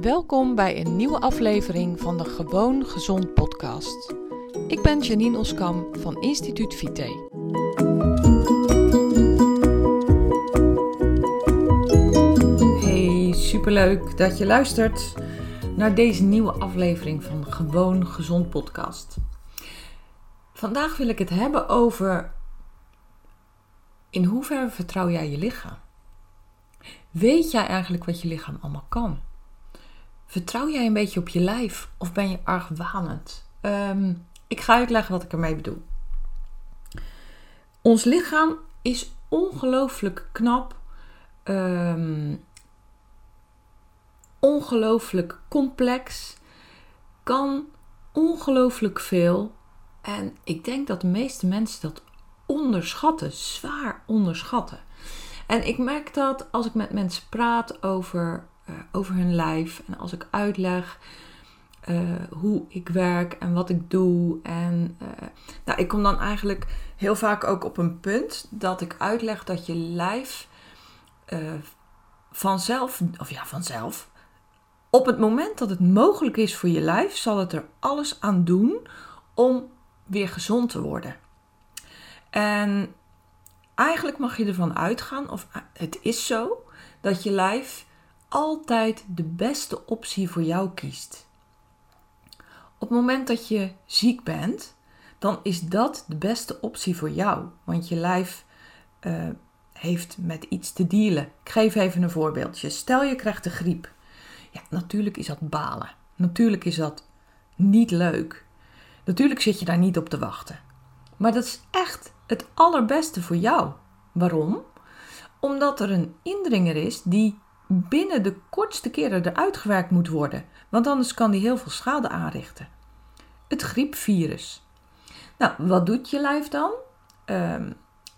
Welkom bij een nieuwe aflevering van de Gewoon Gezond podcast. Ik ben Janine Oskam van Instituut Vite. Hey, superleuk dat je luistert naar deze nieuwe aflevering van de Gewoon Gezond podcast. Vandaag wil ik het hebben over in hoeverre vertrouw jij je lichaam? Weet jij eigenlijk wat je lichaam allemaal kan? Vertrouw jij een beetje op je lijf of ben je argwanend? Um, ik ga uitleggen wat ik ermee bedoel. Ons lichaam is ongelooflijk knap, um, ongelooflijk complex, kan ongelooflijk veel. En ik denk dat de meeste mensen dat onderschatten, zwaar onderschatten. En ik merk dat als ik met mensen praat over uh, over hun lijf. En als ik uitleg uh, hoe ik werk en wat ik doe. En uh, nou, ik kom dan eigenlijk heel vaak ook op een punt dat ik uitleg dat je lijf vanzelf, of ja, vanzelf. Op het moment dat het mogelijk is voor je lijf, zal het er alles aan doen om weer gezond te worden. En eigenlijk mag je ervan uitgaan, of het is zo, dat je lijf altijd de beste optie voor jou kiest. Op het moment dat je ziek bent, dan is dat de beste optie voor jou. Want je lijf uh, heeft met iets te dealen. Ik geef even een voorbeeldje. Stel je krijgt de griep. Ja, natuurlijk is dat balen. Natuurlijk is dat niet leuk. Natuurlijk zit je daar niet op te wachten. Maar dat is echt het allerbeste voor jou. Waarom? Omdat er een indringer is die binnen de kortste keren eruit gewerkt moet worden, want anders kan die heel veel schade aanrichten. Het griepvirus. Nou, wat doet je lijf dan? Uh,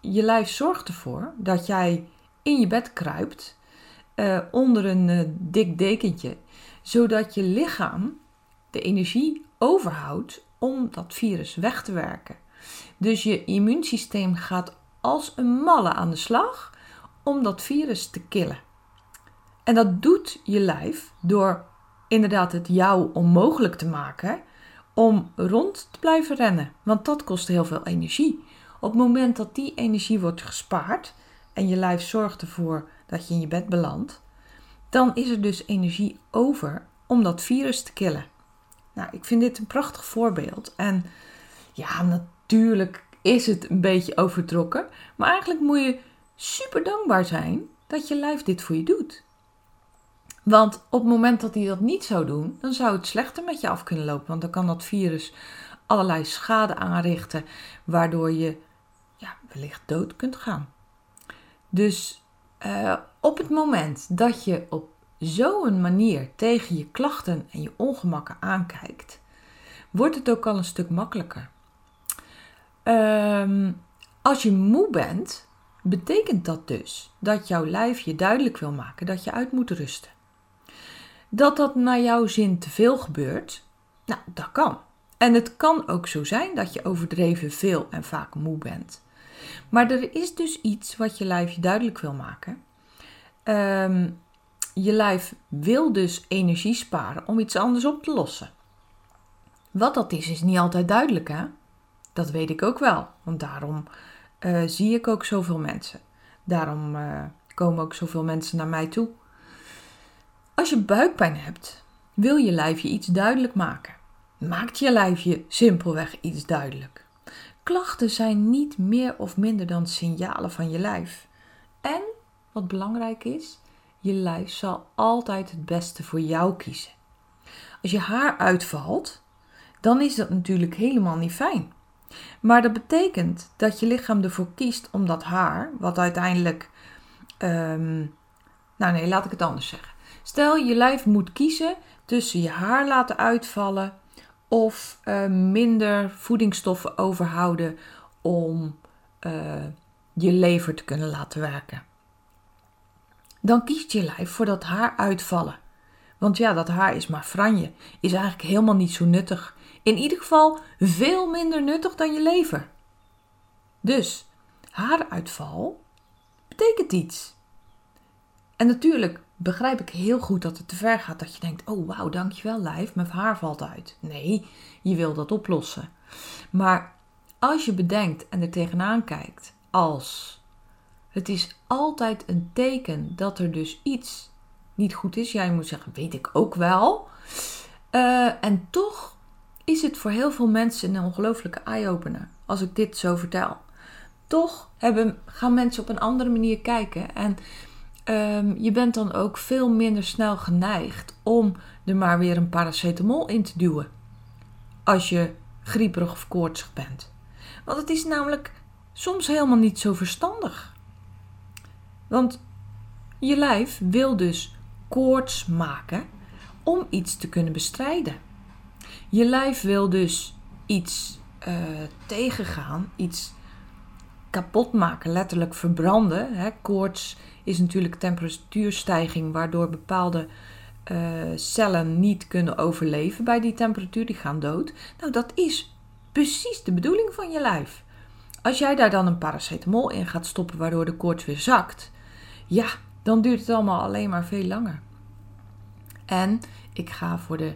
je lijf zorgt ervoor dat jij in je bed kruipt uh, onder een uh, dik dekentje, zodat je lichaam de energie overhoudt om dat virus weg te werken. Dus je immuunsysteem gaat als een malle aan de slag om dat virus te killen. En dat doet je lijf door inderdaad het jou onmogelijk te maken om rond te blijven rennen. Want dat kost heel veel energie. Op het moment dat die energie wordt gespaard en je lijf zorgt ervoor dat je in je bed belandt, dan is er dus energie over om dat virus te killen. Nou, ik vind dit een prachtig voorbeeld. En ja, natuurlijk is het een beetje overtrokken, maar eigenlijk moet je super dankbaar zijn dat je lijf dit voor je doet. Want op het moment dat hij dat niet zou doen, dan zou het slechter met je af kunnen lopen. Want dan kan dat virus allerlei schade aanrichten, waardoor je ja, wellicht dood kunt gaan. Dus uh, op het moment dat je op zo'n manier tegen je klachten en je ongemakken aankijkt, wordt het ook al een stuk makkelijker. Um, als je moe bent, betekent dat dus dat jouw lijf je duidelijk wil maken dat je uit moet rusten. Dat dat naar jouw zin te veel gebeurt, nou, dat kan. En het kan ook zo zijn dat je overdreven veel en vaak moe bent. Maar er is dus iets wat je lijf je duidelijk wil maken. Um, je lijf wil dus energie sparen om iets anders op te lossen. Wat dat is, is niet altijd duidelijk, hè? Dat weet ik ook wel, want daarom uh, zie ik ook zoveel mensen. Daarom uh, komen ook zoveel mensen naar mij toe. Als je buikpijn hebt, wil je lijf je iets duidelijk maken. Maakt je lijf je simpelweg iets duidelijk. Klachten zijn niet meer of minder dan signalen van je lijf. En, wat belangrijk is, je lijf zal altijd het beste voor jou kiezen. Als je haar uitvalt, dan is dat natuurlijk helemaal niet fijn. Maar dat betekent dat je lichaam ervoor kiest om dat haar, wat uiteindelijk. Um, nou nee, laat ik het anders zeggen. Stel je lijf moet kiezen tussen je haar laten uitvallen of uh, minder voedingsstoffen overhouden om uh, je lever te kunnen laten werken. Dan kiest je lijf voor dat haar uitvallen. Want ja, dat haar is maar franje, is eigenlijk helemaal niet zo nuttig. In ieder geval veel minder nuttig dan je lever. Dus haaruitval betekent iets. En natuurlijk begrijp ik heel goed dat het te ver gaat. Dat je denkt, oh wauw, dankjewel lijf, mijn haar valt uit. Nee, je wil dat oplossen. Maar als je bedenkt en er tegenaan kijkt als het is altijd een teken dat er dus iets niet goed is. Jij moet zeggen, weet ik ook wel. Uh, en toch is het voor heel veel mensen een ongelooflijke eye-opener als ik dit zo vertel. Toch hebben, gaan mensen op een andere manier kijken. En um, je bent dan ook veel minder snel geneigd om er maar weer een paracetamol in te duwen. Als je grieperig of koortsig bent. Want het is namelijk soms helemaal niet zo verstandig. Want je lijf wil dus koorts maken om iets te kunnen bestrijden. Je lijf wil dus iets uh, tegengaan, iets kapot maken, letterlijk verbranden. Hè. Koorts is natuurlijk temperatuurstijging waardoor bepaalde uh, cellen niet kunnen overleven bij die temperatuur, die gaan dood. Nou, dat is precies de bedoeling van je lijf. Als jij daar dan een paracetamol in gaat stoppen waardoor de koorts weer zakt, ja, dan duurt het allemaal alleen maar veel langer. En ik ga voor de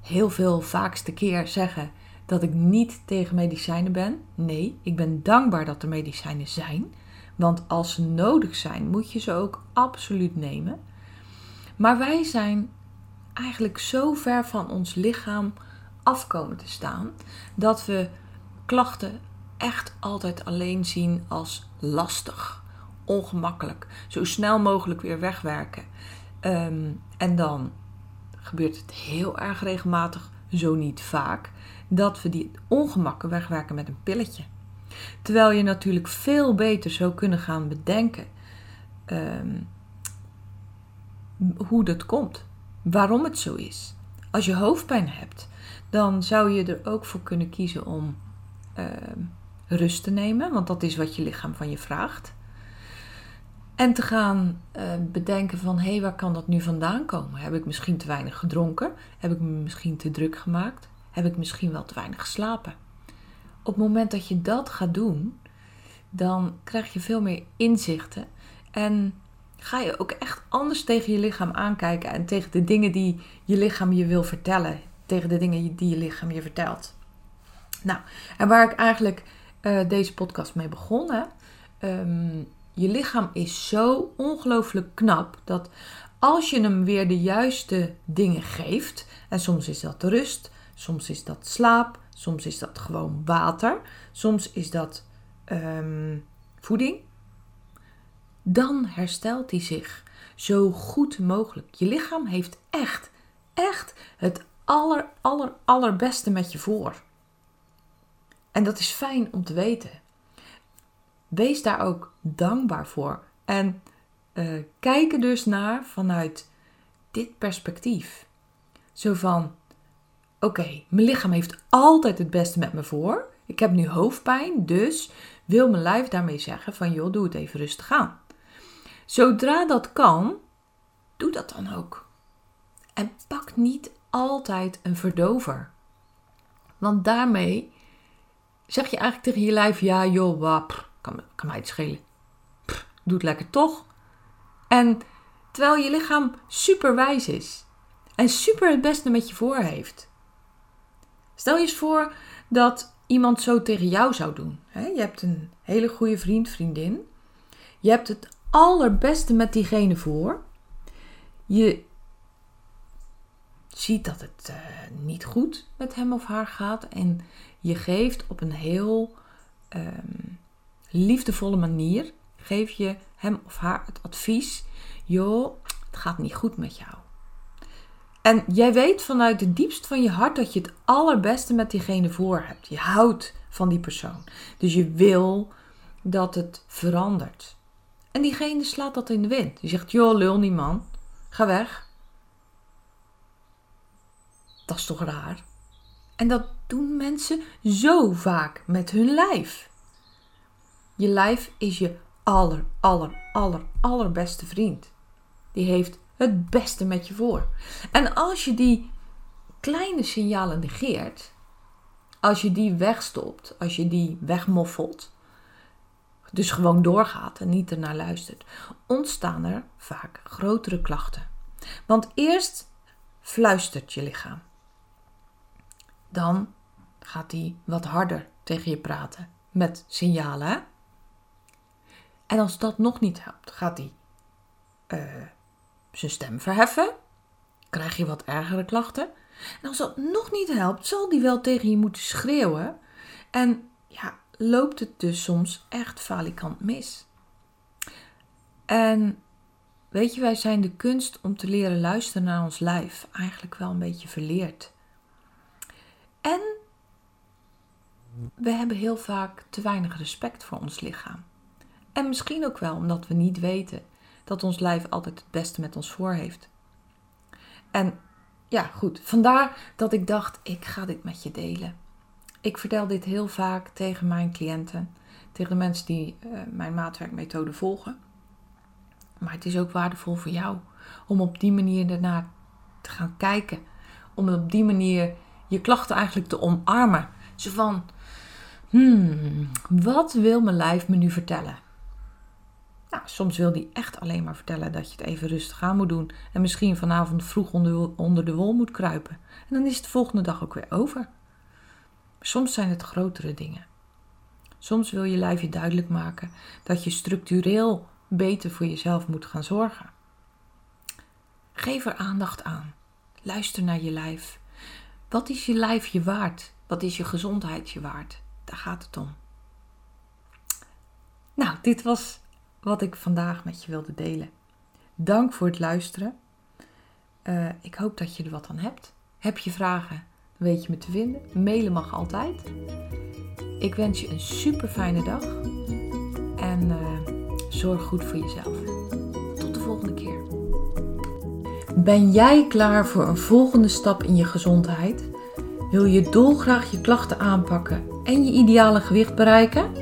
heel veel vaakste keer zeggen dat ik niet tegen medicijnen ben. Nee, ik ben dankbaar dat er medicijnen zijn. Want als ze nodig zijn, moet je ze ook absoluut nemen. Maar wij zijn eigenlijk zo ver van ons lichaam afkomen te staan dat we klachten echt altijd alleen zien als lastig, ongemakkelijk, zo snel mogelijk weer wegwerken. Ehm, en dan gebeurt het heel erg regelmatig, zo niet vaak, dat we die ongemakken wegwerken met een pilletje. Terwijl je natuurlijk veel beter zou kunnen gaan bedenken ehm, hoe dat komt, waarom het zo is. Als je hoofdpijn hebt, dan zou je er ook voor kunnen kiezen om ehm, rust te nemen, want dat is wat je lichaam van je vraagt. En te gaan uh, bedenken van hé, hey, waar kan dat nu vandaan komen? Heb ik misschien te weinig gedronken? Heb ik me misschien te druk gemaakt? Heb ik misschien wel te weinig geslapen? Op het moment dat je dat gaat doen, dan krijg je veel meer inzichten en ga je ook echt anders tegen je lichaam aankijken en tegen de dingen die je lichaam je wil vertellen, tegen de dingen die je lichaam je vertelt. Nou, en waar ik eigenlijk uh, deze podcast mee begonnen. Um, je lichaam is zo ongelooflijk knap dat als je hem weer de juiste dingen geeft, en soms is dat rust, soms is dat slaap, soms is dat gewoon water, soms is dat um, voeding, dan herstelt hij zich zo goed mogelijk. Je lichaam heeft echt, echt het aller, aller, allerbeste met je voor. En dat is fijn om te weten. Wees daar ook dankbaar voor. En uh, kijk er dus naar vanuit dit perspectief. Zo van: oké, mijn lichaam heeft altijd het beste met me voor. Ik heb nu hoofdpijn, dus wil mijn lijf daarmee zeggen: van joh, doe het even rustig aan. Zodra dat kan, doe dat dan ook. En pak niet altijd een verdover. Want daarmee zeg je eigenlijk tegen je lijf: ja, joh, wap, kan, kan mij het schelen. Pff, doe het lekker toch. En terwijl je lichaam super wijs is en super het beste met je voor heeft. Stel je eens voor dat iemand zo tegen jou zou doen. Je hebt een hele goede vriend, vriendin. Je hebt het allerbeste met diegene voor. Je ziet dat het uh, niet goed met hem of haar gaat. En je geeft op een heel um, liefdevolle manier, geef je hem of haar het advies: joh, het gaat niet goed met jou. En jij weet vanuit de diepst van je hart dat je het allerbeste met diegene voor hebt. Je houdt van die persoon. Dus je wil dat het verandert. En diegene slaat dat in de wind. Die zegt: joh, lul niet man, ga weg. Dat is toch raar? En dat doen mensen zo vaak met hun lijf. Je lijf is je aller, aller, aller, allerbeste vriend. Die heeft het beste met je voor. En als je die kleine signalen negeert, als je die wegstopt, als je die wegmoffelt, dus gewoon doorgaat en niet ernaar luistert, ontstaan er vaak grotere klachten. Want eerst fluistert je lichaam. Dan gaat hij wat harder tegen je praten met signalen. En als dat nog niet helpt, gaat hij uh, zijn stem verheffen. Krijg je wat ergere klachten. En als dat nog niet helpt, zal die wel tegen je moeten schreeuwen. En ja, loopt het dus soms echt falikant mis. En weet je, wij zijn de kunst om te leren luisteren naar ons lijf eigenlijk wel een beetje verleerd. En we hebben heel vaak te weinig respect voor ons lichaam. En misschien ook wel omdat we niet weten dat ons lijf altijd het beste met ons voor heeft. En ja, goed, vandaar dat ik dacht, ik ga dit met je delen. Ik vertel dit heel vaak tegen mijn cliënten, tegen de mensen die uh, mijn maatwerkmethode volgen. Maar het is ook waardevol voor jou om op die manier ernaar te gaan kijken. Om op die manier je klachten eigenlijk te omarmen. Zo van, hmm, wat wil mijn lijf me nu vertellen? Nou, soms wil die echt alleen maar vertellen dat je het even rustig aan moet doen. En misschien vanavond vroeg onder, de wol moet kruipen. En dan is het de volgende dag ook weer over. Soms zijn het grotere dingen. Soms wil je lijf je duidelijk maken dat je structureel beter voor jezelf moet gaan zorgen. Geef er aandacht aan. Luister naar je lijf. Wat is je lijf je waard? Wat is je gezondheid je waard? Daar gaat het om. Nou, dit was wat ik vandaag met je wilde delen. Dank voor het luisteren. Uh, ik hoop dat je er wat aan hebt. Heb je vragen? Weet je me te vinden. Mailen mag altijd. Ik wens je een super fijne dag. En uh, zorg goed voor jezelf. Tot de volgende keer. Ben jij klaar voor een volgende stap in je gezondheid? Wil je dolgraag je klachten aanpakken en je ideale gewicht bereiken?